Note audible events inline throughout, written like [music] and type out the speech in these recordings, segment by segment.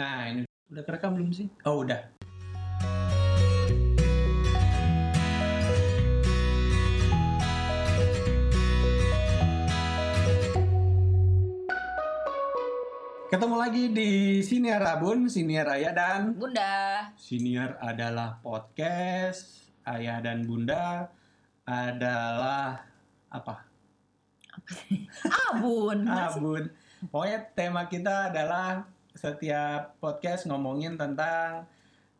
Nah, ini udah kerekam belum sih? Oh, udah. Ketemu lagi di Siniar Abun, Siniar Ayah dan Bunda. Siniar adalah podcast, Ayah dan Bunda adalah apa? Abun. Masih- [laughs] Abun. Pokoknya tema kita adalah setiap podcast ngomongin tentang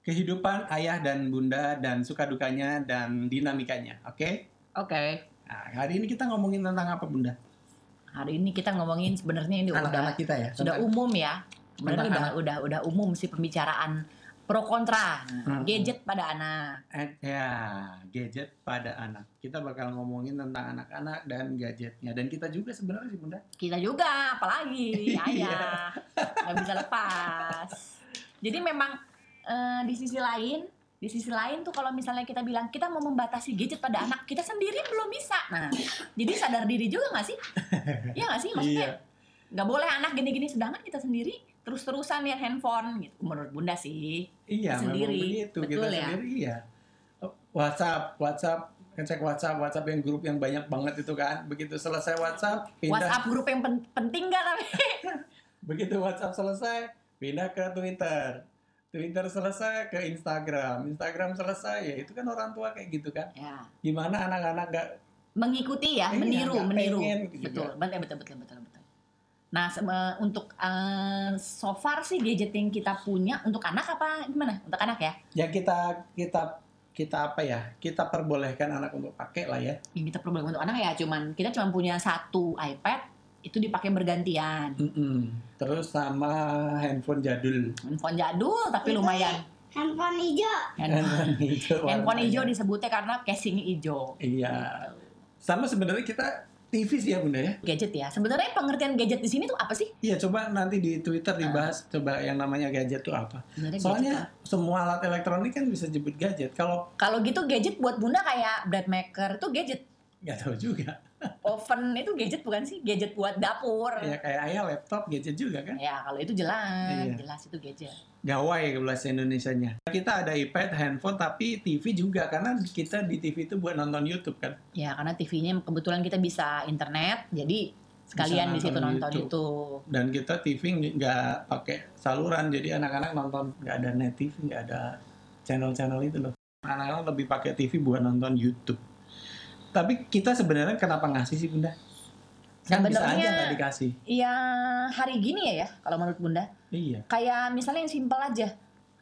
kehidupan ayah dan bunda dan suka dukanya dan dinamikanya. Oke? Oke. Nah, hari ini kita ngomongin tentang apa bunda? Hari ini kita ngomongin sebenarnya ini udah Anak-anak kita ya. sudah umum ya. Sebenarnya udah udah udah umum sih pembicaraan pro kontra Hmm. gadget pada anak. Eh, ya, gadget pada anak. Kita bakal ngomongin tentang anak-anak dan gadgetnya. Dan kita juga sebenarnya sih bunda. Kita juga apalagi [laughs] Iya. ayah nggak bisa lepas. Jadi memang eh, di sisi lain di sisi lain tuh kalau misalnya kita bilang kita mau membatasi gadget pada anak kita sendiri belum bisa. Nah, jadi sadar diri juga nggak sih? [laughs] Iya nggak sih maksudnya? Iya. nggak boleh anak gini-gini sedangkan kita sendiri terus-terusan lihat handphone gitu menurut bunda sih Iya, Sendiri. begitu. Betul kita ya? sendiri iya. WhatsApp, WhatsApp, ngecek WhatsApp, WhatsApp yang grup yang banyak banget itu kan. Begitu selesai WhatsApp, pindah. WhatsApp grup yang pen- penting gak tapi [laughs] Begitu WhatsApp selesai, pindah ke Twitter. Twitter selesai ke Instagram. Instagram selesai, ya itu kan orang tua kayak gitu kan. ya Gimana anak-anak gak mengikuti ya Iya, meniru nggak meniru pengen gitu betul betul betul betul betul nah untuk eh, so far sih gadget yang kita punya untuk anak apa gimana untuk anak ya ya kita kita kita apa ya? Kita perbolehkan anak untuk pakai lah ya. yang kita perlu untuk anak ya cuman kita cuma punya satu iPad itu dipakai bergantian Mm-mm. Terus sama handphone jadul. handphone jadul tapi lumayan handphone hijau handphone, hijau. [laughs] handphone hijau [laughs] disebutnya karena casingnya hijau Iya. Sama sebenarnya kita TV sih ya bunda ya. gadget ya. Sebenarnya pengertian gadget di sini tuh apa sih? Iya coba nanti di Twitter dibahas coba yang namanya gadget itu apa. Sebenarnya Soalnya gadget apa? semua alat elektronik kan bisa disebut gadget. Kalau kalau gitu gadget buat bunda kayak bread maker itu gadget. nggak tahu juga. Oven itu gadget bukan sih? Gadget buat dapur. Ya kayak ayah laptop gadget juga kan. Ya kalau itu jelas, Iya. jelas itu gadget. Gawai bahasa Indonesianya. Kita ada iPad, handphone, tapi TV juga karena kita di TV itu buat nonton YouTube kan. Ya karena TV-nya kebetulan kita bisa internet, jadi sekalian di situ nonton nonton YouTube. itu. Dan kita TV nggak pakai saluran, jadi anak-anak nonton nggak ada net TV, nggak ada channel-channel itu loh. Anak-anak lebih pakai TV buat nonton YouTube. Tapi kita sebenarnya kenapa ngasih sih bunda? Kan bisa aja nggak dikasih. Ya hari gini ya ya kalau menurut bunda. Iya. Kayak misalnya yang simpel aja.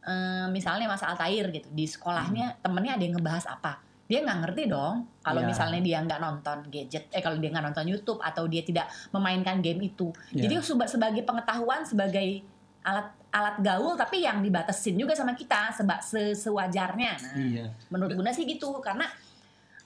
Eh, misalnya Mas Altair gitu di sekolahnya temennya ada yang ngebahas apa dia nggak ngerti dong kalau Iya. misalnya dia nggak nonton gadget eh kalau dia nggak nonton YouTube atau dia tidak memainkan game itu Iya. jadi seba- sebagai pengetahuan sebagai alat alat gaul tapi yang dibatasin juga sama kita seba se sewajarnya nah, Iya. menurut bunda sih gitu karena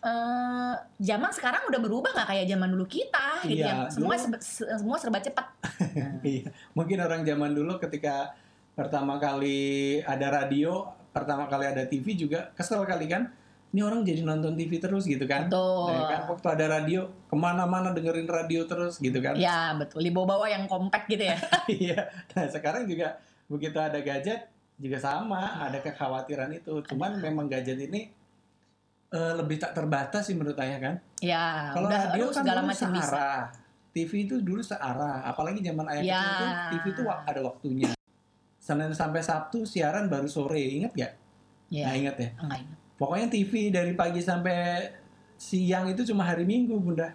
eh zaman sekarang udah berubah nggak kayak zaman dulu kita gitu Iya, ya semua dulu- se- semua serba cepat Nah, [laughs] Iya, mungkin orang zaman dulu ketika pertama kali ada radio, pertama kali ada TV juga kesel kali kan. Ini orang jadi nonton TV terus gitu kan. betul Ya kan waktu ada radio ke mana-mana dengerin radio terus gitu kan. Ya betul, dibawa-bawa yang compact gitu ya. [laughs] Iya. nah sekarang juga begitu ada gadget juga sama, ada kekhawatiran itu. Cuman memang gadget ini eh, lebih tak terbatas sih menurut saya kan. ya, Kalau udah radio aduh, kan segala dulu macam bisa. searah. TV itu dulu searah, apalagi zaman ayah Ya. kecil tuh TV itu ada waktunya. Senin sampai Sabtu siaran baru sore, inget gak? Ya, Nah inget ya. enggak ingat. Pokoknya TV dari pagi sampai siang itu cuma hari Minggu bunda.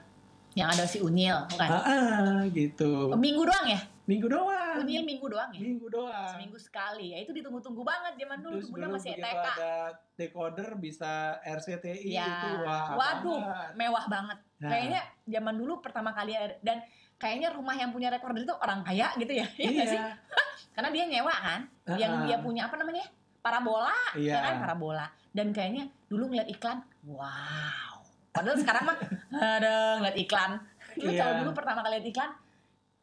Yang ada si Unil, bukan? Ah, ah, gitu. Minggu doang ya? Minggu doang. Unil minggu doang ya? Minggu doang. Seminggu sekali. Ya itu ditunggu-tunggu banget zaman dulu. Terus dulu masih TK. ada decoder bisa RCTI Ya. itu wah Waduh, banget. mewah banget. Nah. Kayaknya zaman dulu pertama kali ada, dan kayaknya rumah yang punya recorder itu orang kaya gitu ya. Iya nggak sih? Iya. [laughs] Karena dia nyewa kan. Yang Ah, dia punya apa namanya? Parabola. Iya. ya kan parabola dan kayaknya dulu ngeliat iklan wow padahal sekarang mah [laughs] ada ngeliat iklan Lu Iya. kalau dulu pertama kali lihat iklan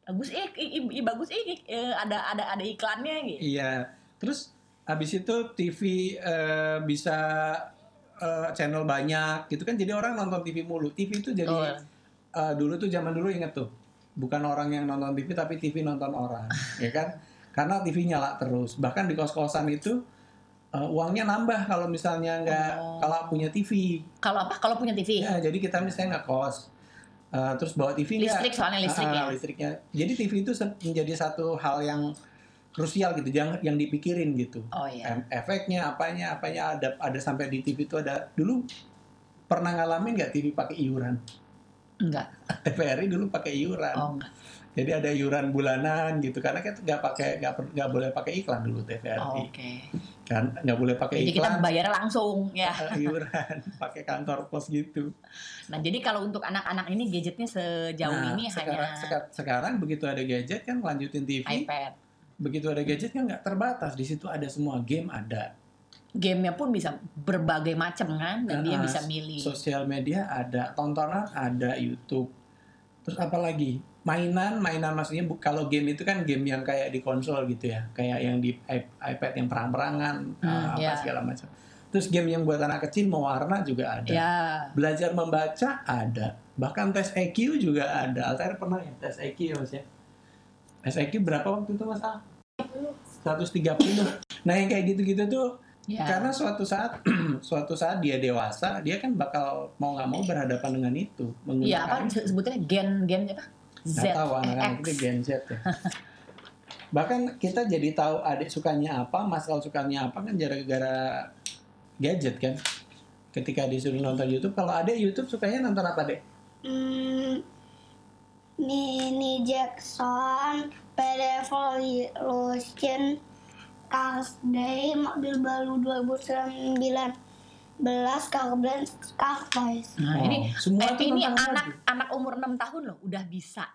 bagus eh i- bagus eh eh, ada ada ada iklannya gitu Iya. Terus habis itu TV eh, bisa eh, channel banyak gitu kan jadi orang nonton TV mulu. TV itu jadi Betul. eh, dulu tuh zaman dulu inget tuh bukan orang yang nonton TV tapi TV nonton orang, [laughs] ya kan? karena TV nyala terus. Bahkan di kos-kosan itu eh, uangnya nambah kalau misalnya nggak Oh. kalau punya TV. Kalau apa? Kalau punya TV. Ya, jadi kita misalnya nggak kos, eh, terus bawa TV? Listrik soalnya listrik Ah, ya. listriknya. Jadi TV itu menjadi satu hal yang krusial gitu, yang yang dipikirin gitu. Oh iya. Em- Efeknya, apanya, apanya ada ada sampai di TV itu ada. Dulu pernah ngalamin nggak TV pakai iuran? Enggak. [laughs] TVRI dulu pakai iuran. Oh enggak. Jadi ada iuran bulanan gitu karena kita nggak pakai nggak boleh pakai iklan dulu Oh, TVRI Oke. Kan nggak boleh pakai Jadi kita iklan bayar langsung ya. [laughs] iuran pakai kantor pos gitu. Nah, jadi kalau untuk anak-anak ini gadgetnya sejauh Nah, ini sekarang, hanya seka- sekarang begitu ada gadget kan lanjutin TV, iPad. begitu ada gadget kan nggak terbatas di situ ada semua game ada, Gamenya pun bisa berbagai macam kan, dan dia Nah, bisa milih. sosial media ada, tontonan ada, YouTube, terus apa lagi mainan mainan maksudnya kalau game itu kan game yang kayak di konsol gitu ya, kayak yang di iPad yang perang-perangan Hmm, ah, apa ya. segala macam. Terus game yang buat anak kecil mewarna juga ada. Ya, Belajar membaca ada. Bahkan tes EQ juga ada. Altair pernah ya tes EQ Mas ya? Tes EQ berapa waktu itu Mas Al? 130. Nah yang kayak gitu-gitu tuh ya. karena suatu saat [clears throat] suatu saat dia dewasa dia kan bakal mau nggak mau berhadapan dengan itu Iya, apa sebutnya gen gen apa? Z, nggak tahu anak-anak itu Gen Z ya. [laughs] Bahkan kita jadi tahu adik sukanya apa, Mas Al sukanya apa kan gara-gara gadget kan. Ketika disuruh nonton YouTube, kalau adik YouTube sukanya nonton apa dek? Hmm, Mini Jackson, PD Evolution, Cars Day, Mobil Baru 2019, belas Car Toys. Nah, ini semua eh, ini anak lagi. anak umur 6 tahun loh udah bisa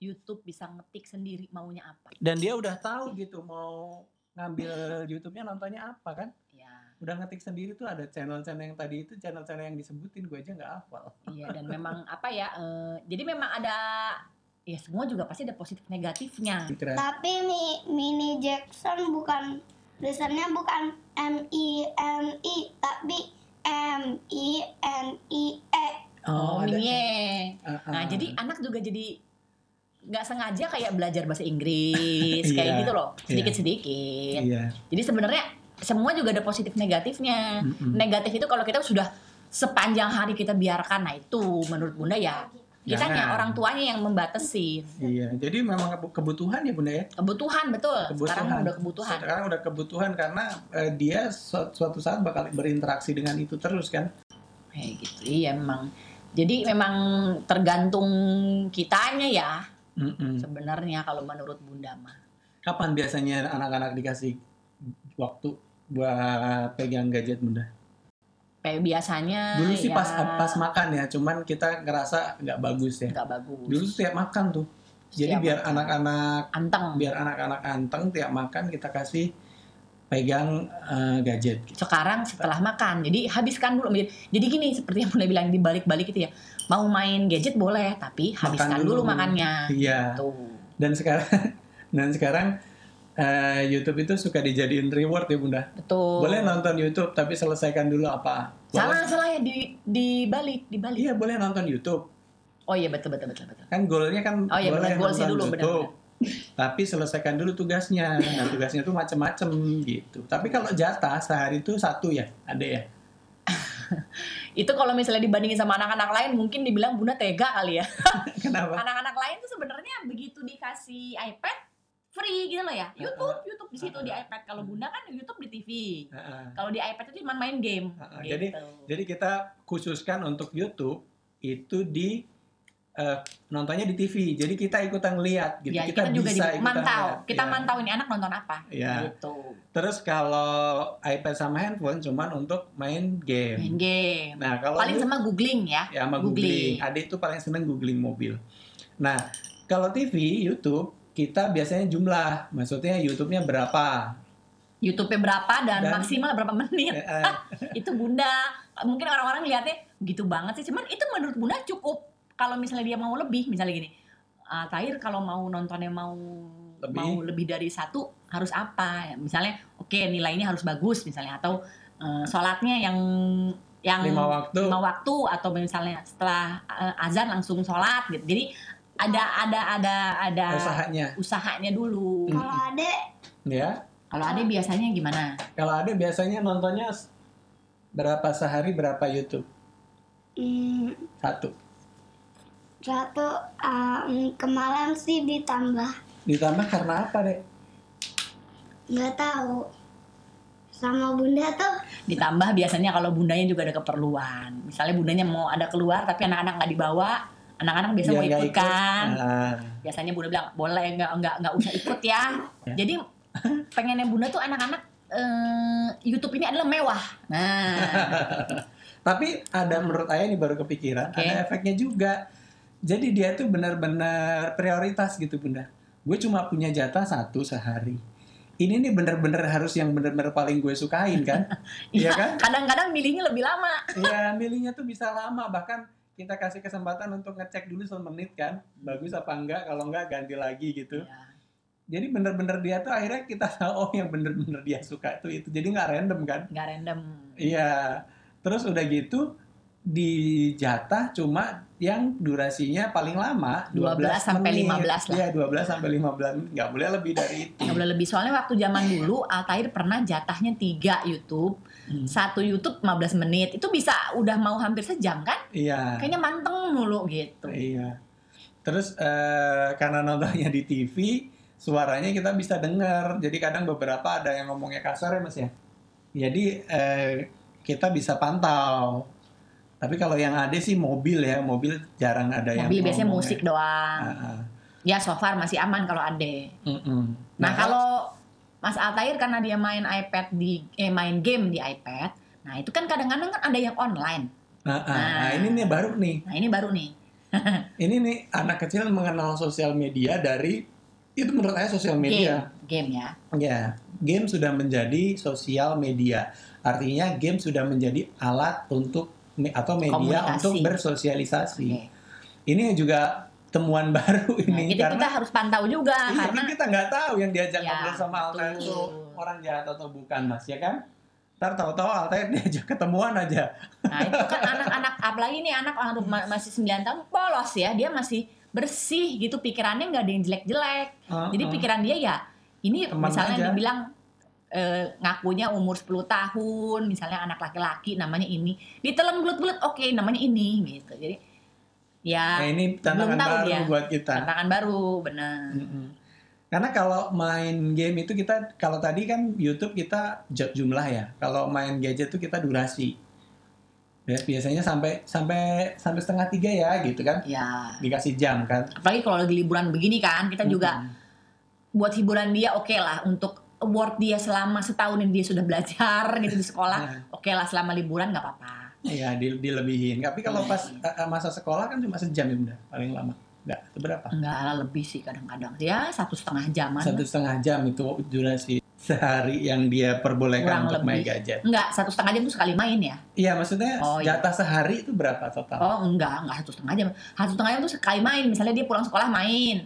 YouTube bisa ngetik sendiri maunya apa. Dan dia udah tahu gitu mau ngambil YouTube-nya nontonnya apa kan? Ya, Udah ngetik sendiri tuh ada channel-channel yang tadi itu channel-channel yang disebutin gue aja nggak hafal. iya dan memang [laughs] apa ya? eh, jadi memang ada ya semua juga pasti ada positif negatifnya. Kira Tapi Mi, Mini Jackson bukan, tulisannya bukan M-I-N-I, tapi M-I-N-I-E. Oh, ada- minye. Ah, ah. Nah, jadi anak juga jadi nggak sengaja kayak belajar bahasa Inggris [laughs] kayak Iya, gitu loh, sedikit-sedikit. iya. Jadi sebenarnya semua juga ada positif negatifnya. Mm-mm. Negatif itu kalau kita sudah sepanjang hari kita biarkan, nah itu menurut Bunda ya kitanya Jangan. orang tuanya yang membatasi. Iya, jadi memang kebu- kebutuhan ya bunda ya. Kebutuhan betul. Sekarang Kebutuhan. udah kebutuhan. Sekarang udah kebutuhan karena eh, dia su- suatu saat bakal berinteraksi dengan itu terus kan. Kayak gitu. Iya memang. Jadi memang tergantung kitanya ya Mm-mm. sebenarnya kalau menurut Bunda mah. Kapan biasanya anak-anak dikasih waktu buat pegang gadget bunda? Kayak biasanya Dulu sih ya, pas pas makan ya, cuman kita ngerasa nggak bagus ya. nggak bagus. Dulu tuh tiap makan tuh. Jadi Setiap biar makan. anak-anak anteng. biar anak-anak anteng tiap makan kita kasih pegang eh, gadget. sekarang setelah makan jadi habiskan dulu jadi gini seperti yang mulai bilang di balik-balik itu ya mau main gadget boleh tapi habiskan dulu. dulu, makannya Iya. tuh Dan sekarang [laughs] dan sekarang eh, YouTube itu suka dijadiin reward ya bunda. betul Boleh nonton YouTube tapi selesaikan dulu apa? Boleh- salah salah ya di dibalik dibalik Iya boleh nonton YouTube. oh iya betul betul betul betul Kan goalnya kan Oh iya, boleh goalsnya nonton dulu, YouTube. [laughs] Tapi selesaikan dulu tugasnya. Nah, tugasnya tuh macam-macam gitu. Tapi kalau jatah sehari itu satu ya, ada ya. [laughs] itu kalau misalnya dibandingin sama anak-anak lain mungkin dibilang bunda tega kali ya [laughs] Kenapa? anak-anak lain tuh sebenarnya begitu dikasih iPad free gitu loh ya YouTube YouTube di situ di iPad kalau bunda kan YouTube di TV Heeh. kalau di iPad itu cuma main game Heeh, gitu. jadi Jadi kita khususkan untuk YouTube itu di eh, nontonnya di TV. Jadi kita ikutan ngeliat gitu. Ya, kita, kita, juga bisa di- ikutan mantau. lihat. Kita Ya. mantau ini anak nonton apa. Ya. Gitu. Terus kalau iPad sama handphone cuman untuk main game. Main game. Nah, kalau Paling lu- sama googling ya. ya sama googling. googling. Adik tuh paling seneng googling mobil. Nah, kalau TV, YouTube kita biasanya jumlah. Maksudnya YouTube-nya berapa? YouTube-nya berapa dan, Dan- maksimal berapa menit. Eh, eh, [laughs] itu Bunda mungkin orang-orang lihatnya gitu banget sih. Cuman itu menurut Bunda cukup kalau misalnya dia mau lebih, misalnya gini. ah, Tahir kalau mau nontonnya mau Lebih? mau lebih dari satu harus apa? Misalnya oke nilainya harus bagus misalnya atau eh, sholatnya yang yang lima waktu. lima waktu atau misalnya setelah azan langsung sholat gitu. Jadi ada ada ada ada usahanya. usahanya dulu. Hmm. Kalau adek ya. Kalau Ade biasanya gimana? Kalau ada biasanya nontonnya berapa sehari berapa YouTube? Hmm, Satu. satu um, kemarin sih ditambah Ditambah karena apa, Dek? nggak tahu sama bunda tuh Ditambah biasanya kalau bundanya juga ada keperluan. Misalnya bundanya mau ada keluar tapi anak-anak nggak dibawa, anak-anak biasa Biar mau ikut kan. Nah, Biasanya bunda bilang boleh nggak nggak nggak usah ikut ya. [laughs] Ya. Jadi pengennya bunda tuh anak-anak eh, YouTube ini adalah mewah. Nah, [laughs] Tapi ada menurut Ayah ini baru kepikiran, Oke. ada efeknya juga. Jadi dia tuh benar-benar prioritas gitu bunda. Gue cuma punya jatah satu sehari. Ini nih bener-bener harus yang bener-bener paling gue sukain kan? [laughs] Iya kan? kadang-kadang milihnya lebih lama. Iya milihnya tuh bisa lama bahkan kita kasih kesempatan untuk ngecek dulu semenit kan bagus apa enggak kalau enggak ganti lagi gitu Ya. jadi bener-bener dia tuh akhirnya kita [laughs] tahu oh yang bener-bener dia suka tuh itu jadi nggak random kan Nggak random. iya terus udah gitu di jatah cuma yang durasinya paling lama 12 sampai menit. 15 lah. Iya 12 sampai 15 menit nggak boleh lebih dari itu Nggak boleh lebih soalnya waktu zaman dulu Altair pernah jatahnya 3 YouTube, Hmm. satu YouTube 15 menit. Itu bisa udah mau hampir sejam kan? iya Kayaknya manteng mulu gitu. Iya. Terus eh, karena nontonnya di TV, suaranya kita bisa dengar. Jadi kadang beberapa ada yang ngomongnya kasar ya mas ya. Jadi eh, kita bisa pantau. Tapi kalau yang ada sih mobil ya, mobil jarang ada yang Mobil biasanya musik doang. Ah, ah. Ya so far masih aman kalau ade. Mm-mm. Nah, kalau Mas Altair karena dia main iPad di eh main game di iPad, nah itu kan kadang-kadang kan ada yang online. nah, ah, Nah. nah, ini nih baru nih. Nah ini baru nih. [laughs] Ini nih anak kecil mengenal sosial media dari itu menurut saya sosial Game, media. game ya. Ya, game sudah menjadi sosial media. Artinya game sudah menjadi alat untuk atau media Komunikasi. untuk bersosialisasi. Oke. Ini juga temuan [laughs] baru Nah, ini jadi karena kita harus pantau juga iya, karena kita nggak tahu yang diajak Ya, ngobrol sama betul. itu orang jahat atau bukan, Mas, ya kan? Ntar tahu-tahu Altair [laughs] diajak ketemuan aja. Nah itu kan anak-anak apalagi nih anak anak ma- masih 9 tahun polos ya dia masih bersih gitu pikirannya nggak ada yang jelek-jelek. Jadi Heeh. pikiran dia ya ini Teman misalnya aja. dibilang eh, ngakunya umur 10 tahun misalnya anak laki-laki namanya ini ditelan bulat-bulat oke namanya ini gitu. Jadi Nah, ya ini belum tantangan baru dia. buat kita. tantangan baru benar. Mm-mm. Karena kalau main game itu kita kalau tadi kan YouTube kita jumlah ya. Kalau main gadget itu kita durasi. Ya, biasanya sampai sampai sampai setengah tiga ya gitu kan. Ya Dikasih jam kan. apalagi kalau lagi liburan begini kan kita juga Mm-mm. buat hiburan dia oke lah untuk award dia selama setahun yang dia sudah belajar gitu di sekolah Nah, oke lah selama liburan nggak apa-apa Iya, di- dilebihin. Tapi kalau pas eh, masa sekolah kan cuma sejam ya udah paling lama. Enggak, itu berapa? enggak lah lebih sih kadang-kadang ya satu setengah jaman Satu setengah jam itu durasi sehari yang dia perbolehkan Kurang untuk main lebih. gadget. enggak satu setengah jam tuh sekali main ya Iya, maksudnya Oh, iya. jatah sehari itu berapa total? oh enggak enggak satu setengah jam satu setengah jam tuh sekali main misalnya dia pulang sekolah main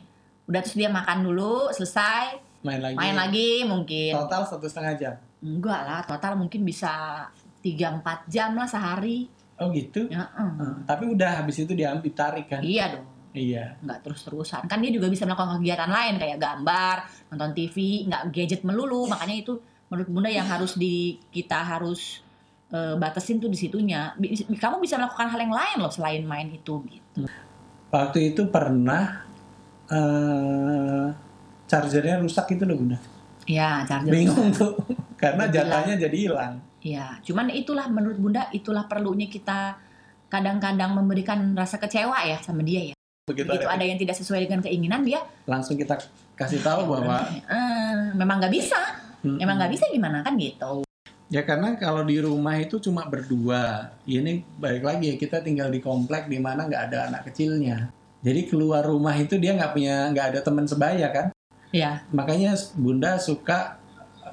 udah terus dia makan dulu selesai Main lagi. main lagi mungkin Total satu setengah jam. enggak lah total mungkin bisa tiga empat jam lah sehari Oh gitu. ya. Hmm, tapi udah habis itu diambil ditarik kan? iya dong Iya. nggak terus-terusan kan dia juga bisa melakukan kegiatan lain kayak gambar nonton TV nggak gadget melulu makanya itu menurut bunda yang harus di kita harus eh, batasin tuh di situnya Bi- kamu bisa melakukan hal yang lain loh selain main itu gitu Waktu itu pernah eh chargernya rusak itu loh bunda. ya charger Bingung tuh [laughs] karena jatahnya jadi hilang. Ya cuman itulah menurut bunda itulah perlunya kita kadang-kadang memberikan rasa kecewa ya sama dia ya Begitu begitu ada, ada yang tidak sesuai dengan keinginan dia langsung kita kasih tahu bahwa eh, memang nggak bisa Hmm, memang nggak bisa gimana kan gitu Ya karena kalau di rumah itu cuma berdua. Ini balik lagi ya kita tinggal di komplek di mana nggak ada anak kecilnya. Jadi keluar rumah itu dia nggak punya nggak ada teman sebaya kan. ya Makanya bunda suka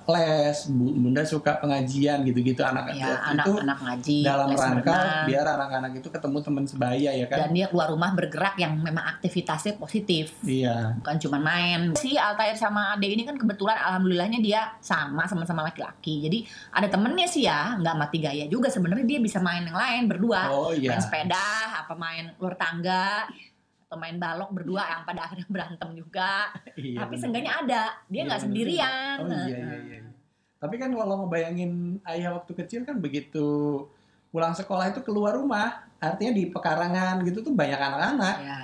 les, Bu- bunda suka pengajian gitu-gitu anak ya itu anak-anak ngaji dalam les rangka berenang. biar anak-anak itu ketemu teman sebaya ya kan. dan dia keluar rumah bergerak yang memang aktivitasnya positif Iya. bukan cuma main si Altair sama Ade ini kan kebetulan alhamdulillahnya dia sama sama-sama laki-laki jadi ada temennya sih ya nggak mati gaya juga sebenarnya dia bisa main yang lain berdua Oh iya. main sepeda apa main luar tangga atau main balok berdua yang pada akhirnya berantem juga [laughs] Iya, tapi bener. seenggaknya ada dia Iya, nggak bener sendirian juga. Oh iya iya iya. Tapi kan kalau ngebayangin ayah waktu kecil kan begitu pulang sekolah itu keluar rumah, artinya di pekarangan gitu tuh banyak anak-anak. ya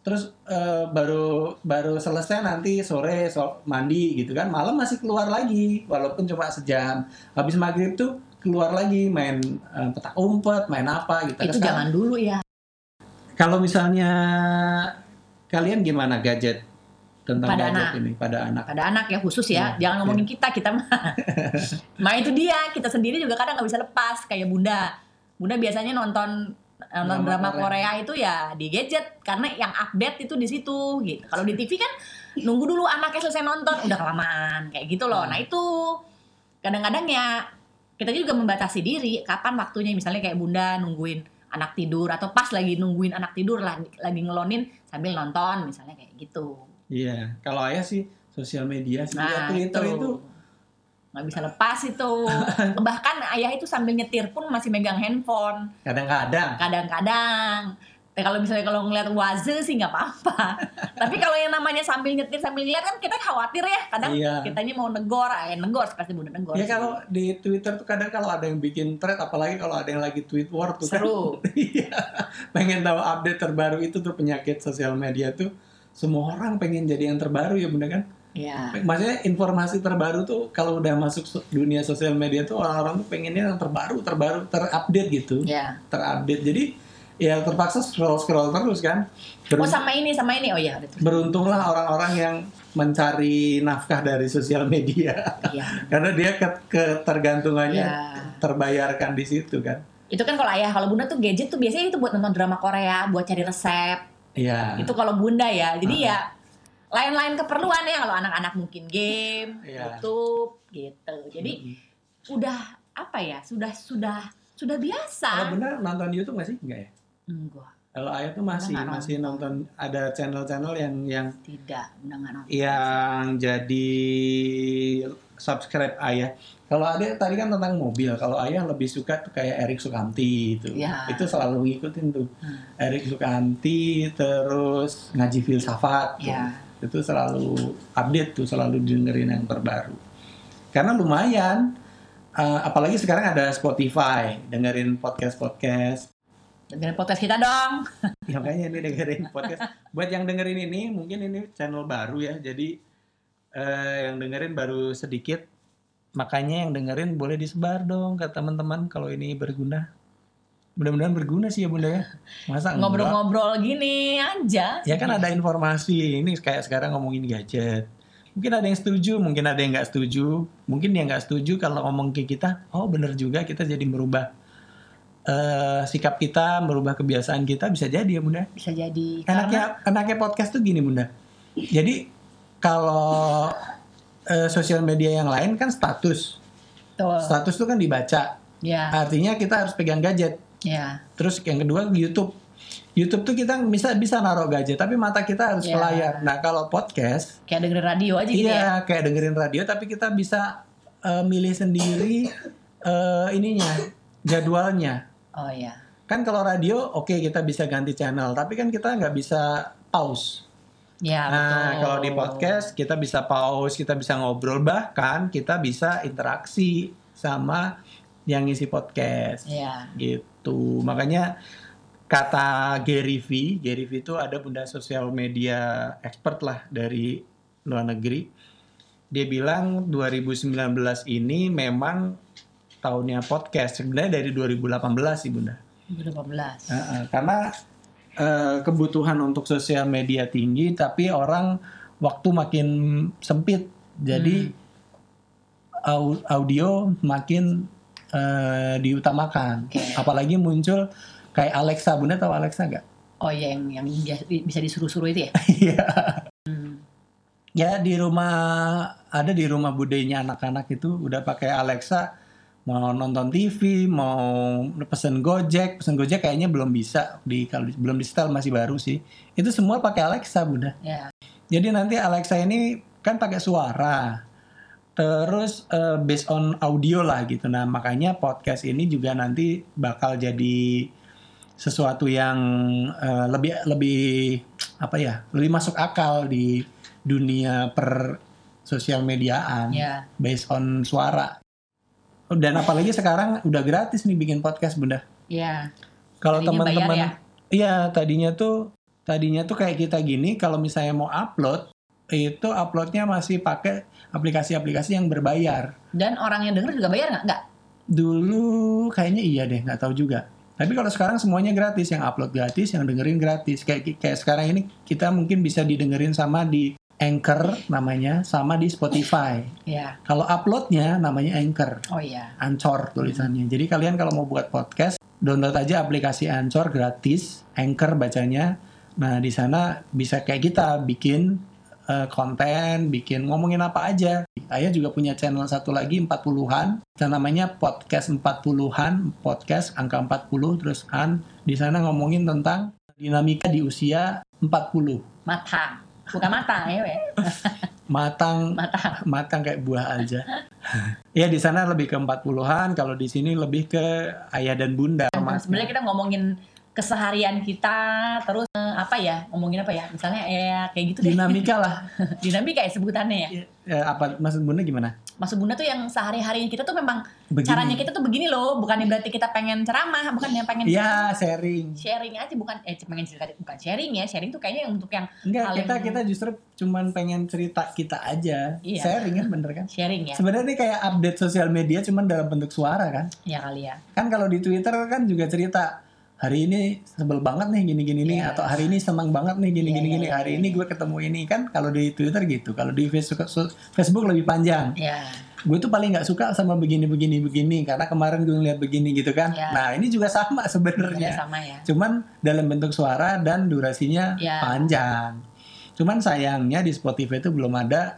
Terus eh, baru baru selesai nanti sore so- mandi gitu kan, malam masih keluar lagi walaupun cuma sejam. Habis maghrib tuh keluar lagi main eh, petak umpet, main apa gitu. itu zaman dulu ya Kalau misalnya kalian gimana gadget tentang Pada gadget anak. ini pada anak? pada anak ya khusus ya Iya, jangan ngomongin kita kita mah [laughs] nah itu dia kita sendiri juga kadang nggak bisa lepas kayak bunda bunda biasanya nonton nonton Drama drama Korea. Korea. itu ya di gadget karena yang update itu di situ gitu kalau di TV kan nunggu dulu anaknya selesai nonton udah kelamaan kayak gitu loh Hmm. nah itu kadang-kadang ya kita juga membatasi diri kapan waktunya misalnya kayak bunda nungguin anak tidur atau pas lagi nungguin anak tidur lah lagi ngelonin sambil nonton misalnya kayak gitu Iya, kalau ayah sih sosial media sih, Nah, Ya, Twitter itu, nggak bisa lepas itu. [laughs] Bahkan ayah itu sambil nyetir pun masih megang handphone. kadang-kadang. Kadang-kadang. Tapi kalau misalnya kalau ngeliat waze sih nggak apa-apa. [laughs] Tapi kalau yang namanya sambil nyetir sambil ngeliat kan kita khawatir ya. Kadang Iya. kitanya mau negor, eh negor pasti bunda negor. Ya kalau di Twitter tuh kadang kalau ada yang bikin thread, apalagi kalau ada yang lagi tweet war tuh kan, seru. [laughs] Iya, pengen tahu update terbaru itu tuh penyakit sosial media tuh semua orang pengen jadi yang terbaru ya bunda kan? Ya. Maksudnya informasi terbaru tuh kalau udah masuk dunia sosial media tuh orang-orang tuh pengennya yang terbaru, terbaru, terupdate gitu, Ya. terupdate. Jadi ya terpaksa scroll scroll terus kan. Oh Berun- sama ini sama ini. Oh iya. tuh. beruntunglah orang-orang yang mencari nafkah dari sosial media Iya. [laughs] karena dia ke- ketergantungannya Ya. terbayarkan di situ kan. Itu kan kalau ayah, kalau bunda tuh gadget tuh biasanya itu buat nonton drama Korea, buat cari resep. Iya. itu kalau bunda ya jadi Ah. ya lain-lain keperluan ya kalau anak-anak mungkin game Iya. YouTube gitu jadi Mm-mm. udah apa ya sudah sudah sudah kalau biasa benar nonton YouTube nggak sih? Enggak ya? Enggak Kalau Ayah tuh masih Nggak masih nonton ada channel-channel yang yang tidak nonton yang jadi subscribe Ayah. Kalau ada tadi kan tentang mobil, kalau Ayah lebih suka tuh kayak Erik Sukamti itu. Ya. Itu selalu ngikutin tuh. Hmm. Erik Sukamti terus ngaji filsafat. tuh. ya Itu selalu update tuh, selalu dengerin yang terbaru. Karena lumayan eh, apalagi sekarang ada Spotify, dengerin podcast-podcast dengerin podcast kita dong [laughs] Ya makanya ini dengerin podcast. Buat yang dengerin ini, mungkin ini channel baru ya. Jadi eh, yang dengerin baru sedikit. Makanya yang dengerin boleh disebar dong ke teman-teman kalau ini berguna. Mudah-mudahan berguna sih ya bunda ya. Masa ngobrol-ngobrol gini aja Ya kan ada informasi. Ini kayak sekarang ngomongin gadget. Mungkin ada yang setuju, mungkin ada yang nggak setuju. Mungkin yang nggak setuju kalau ngomong ke kita, oh bener juga kita jadi merubah eh, sikap kita, merubah kebiasaan kita bisa jadi ya bunda. bisa jadi karena enaknya enaknya podcast tuh gini bunda. Jadi kalau eh, sosial media yang lain kan status. Tuh status tuh kan dibaca. Ya. Artinya kita harus pegang gadget. Ya. Terus yang kedua YouTube. YouTube tuh kita bisa bisa naruh gadget tapi mata kita harus ke Ya. layar nah kalau podcast kayak dengerin radio aja gitu ya? iya kayak dengerin radio tapi kita bisa eh, milih sendiri eh, ininya jadwalnya oh ya kan kalau radio oke kita bisa ganti channel tapi kan kita nggak bisa pause ya Nah, betul kalau di podcast kita bisa pause, kita bisa ngobrol, bahkan kita bisa interaksi sama yang ngisi podcast. ya Gitu. Makanya kata Gary V, Gary V itu ada bunda sosial media expert lah dari luar negeri. Dia bilang 2019 ini memang tahunnya podcast. Sebenarnya dari 2018 sih bunda. 2015 Heeh, karena eh, kebutuhan untuk sosial media tinggi, tapi orang waktu makin sempit, jadi au- audio makin eh, diutamakan. Oke. Apalagi muncul kayak Alexa, bunda tahu Alexa nggak? Oh ya yang yang bisa disuruh-suruh itu ya? [laughs] Iya. Hmm. ya di rumah ada di rumah budenya anak-anak itu udah pakai Alexa mau nonton TV mau pesen Gojek pesen Gojek kayaknya belum bisa di kalau belum di setel masih baru sih. Itu semua pakai Alexa bunda. Ya. jadi nanti Alexa ini kan pakai suara. Terus eh, based on audio lah gitu. Nah makanya podcast ini juga nanti bakal jadi sesuatu yang eh, lebih lebih apa ya lebih masuk akal di dunia per sosial mediaan Ya. based on suara dan apalagi sekarang udah gratis nih bikin podcast bunda Ya. kalau teman-teman ya? iya tadinya tuh tadinya tuh kayak kita gini kalau misalnya mau upload itu uploadnya masih pakai aplikasi-aplikasi yang berbayar Dan orang yang denger juga bayar nggak? Nggak. dulu kayaknya iya deh nggak tahu juga tapi kalau sekarang semuanya gratis yang upload gratis yang dengerin gratis kayak kayak sekarang ini kita mungkin bisa didengerin sama di Anchor namanya sama di Spotify. Ya. kalau uploadnya namanya Anchor. Oh iya. Anchor tulisannya. Jadi kalian kalau mau buat podcast download aja aplikasi Anchor gratis Anchor bacanya. Nah di sana bisa kayak kita bikin eh, konten bikin ngomongin apa aja. Ayah juga punya channel satu lagi 40-an dan namanya podcast 40-an podcast angka 40 terus an. Di sana ngomongin tentang dinamika di usia 40 Matang. Bukan matang ya, we. matang Matang. matang kayak buah aja. ya di sana lebih ke 40-an, kalau di sini lebih ke ayah dan bunda. Sebenarnya kita ngomongin keseharian kita, terus eh, apa ya? Ngomongin apa ya? Misalnya ya kayak gitu deh. dinamika lah. [laughs] Dinamika ya sebutannya ya. Ya, apa maksud bunda gimana? Maksud Bunda tuh yang sehari-hari kita tuh memang Begini. caranya kita tuh begini loh, bukannya berarti kita pengen ceramah, bukan yang pengen Ya sharing. sharing aja bukan eh pengen cerita bukan sharing ya sharing tuh kayaknya yang untuk yang Enggak, Hal kita yang- kita justru cuman pengen cerita kita aja. Iya. Sharing kan bener kan? sharing ya Sebenarnya ini kayak update sosial media cuman dalam bentuk suara kan? ya kali ya Kan kalau di Twitter kan juga cerita hari ini sebel banget nih gini-gini nih Yes. atau hari ini senang banget nih gini-gini Iya, gini. iya, hari iya. ini gue ketemu ini. Kan kalau di Twitter gitu kalau di Facebook Facebook lebih panjang. Gue tuh paling nggak suka sama begini begini begini karena kemarin gue ngeliat begini gitu kan. Nah ini juga sama sebenarnya. Sama ya. Cuman dalam bentuk suara dan durasinya Ya. panjang. Cuman sayangnya di Spotify itu belum ada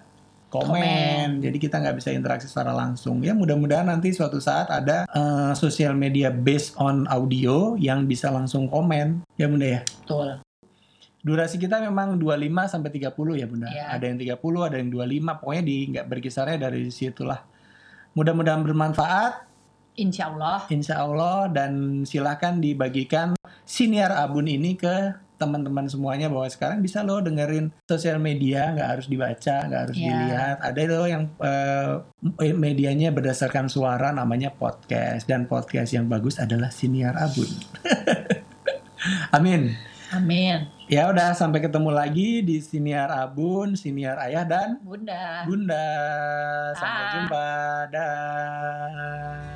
komen, Komen. jadi kita nggak bisa interaksi secara langsung. Ya mudah-mudahan nanti suatu saat ada eh, sosial media based on audio yang bisa langsung komen. Ya bunda ya? Betul. Durasi kita memang 25 sampai 30 ya bunda? Ya. ada yang 30 ada yang 25 pokoknya di nggak berkisarnya dari situlah. Mudah-mudahan bermanfaat. Insya Allah. Insya Allah. Dan silahkan dibagikan siniar abun ini ke teman-teman semuanya bahwa sekarang bisa lo dengerin sosial media nggak harus dibaca nggak harus Ya. dilihat. Ada lo yang eh, medianya berdasarkan suara namanya podcast. Dan podcast yang bagus adalah siniar abun. [laughs] Amin. Amin. Ya udah sampai ketemu lagi di siniar abun siniar ayah dan bunda. Bunda. Sampai Ah. jumpa. Dah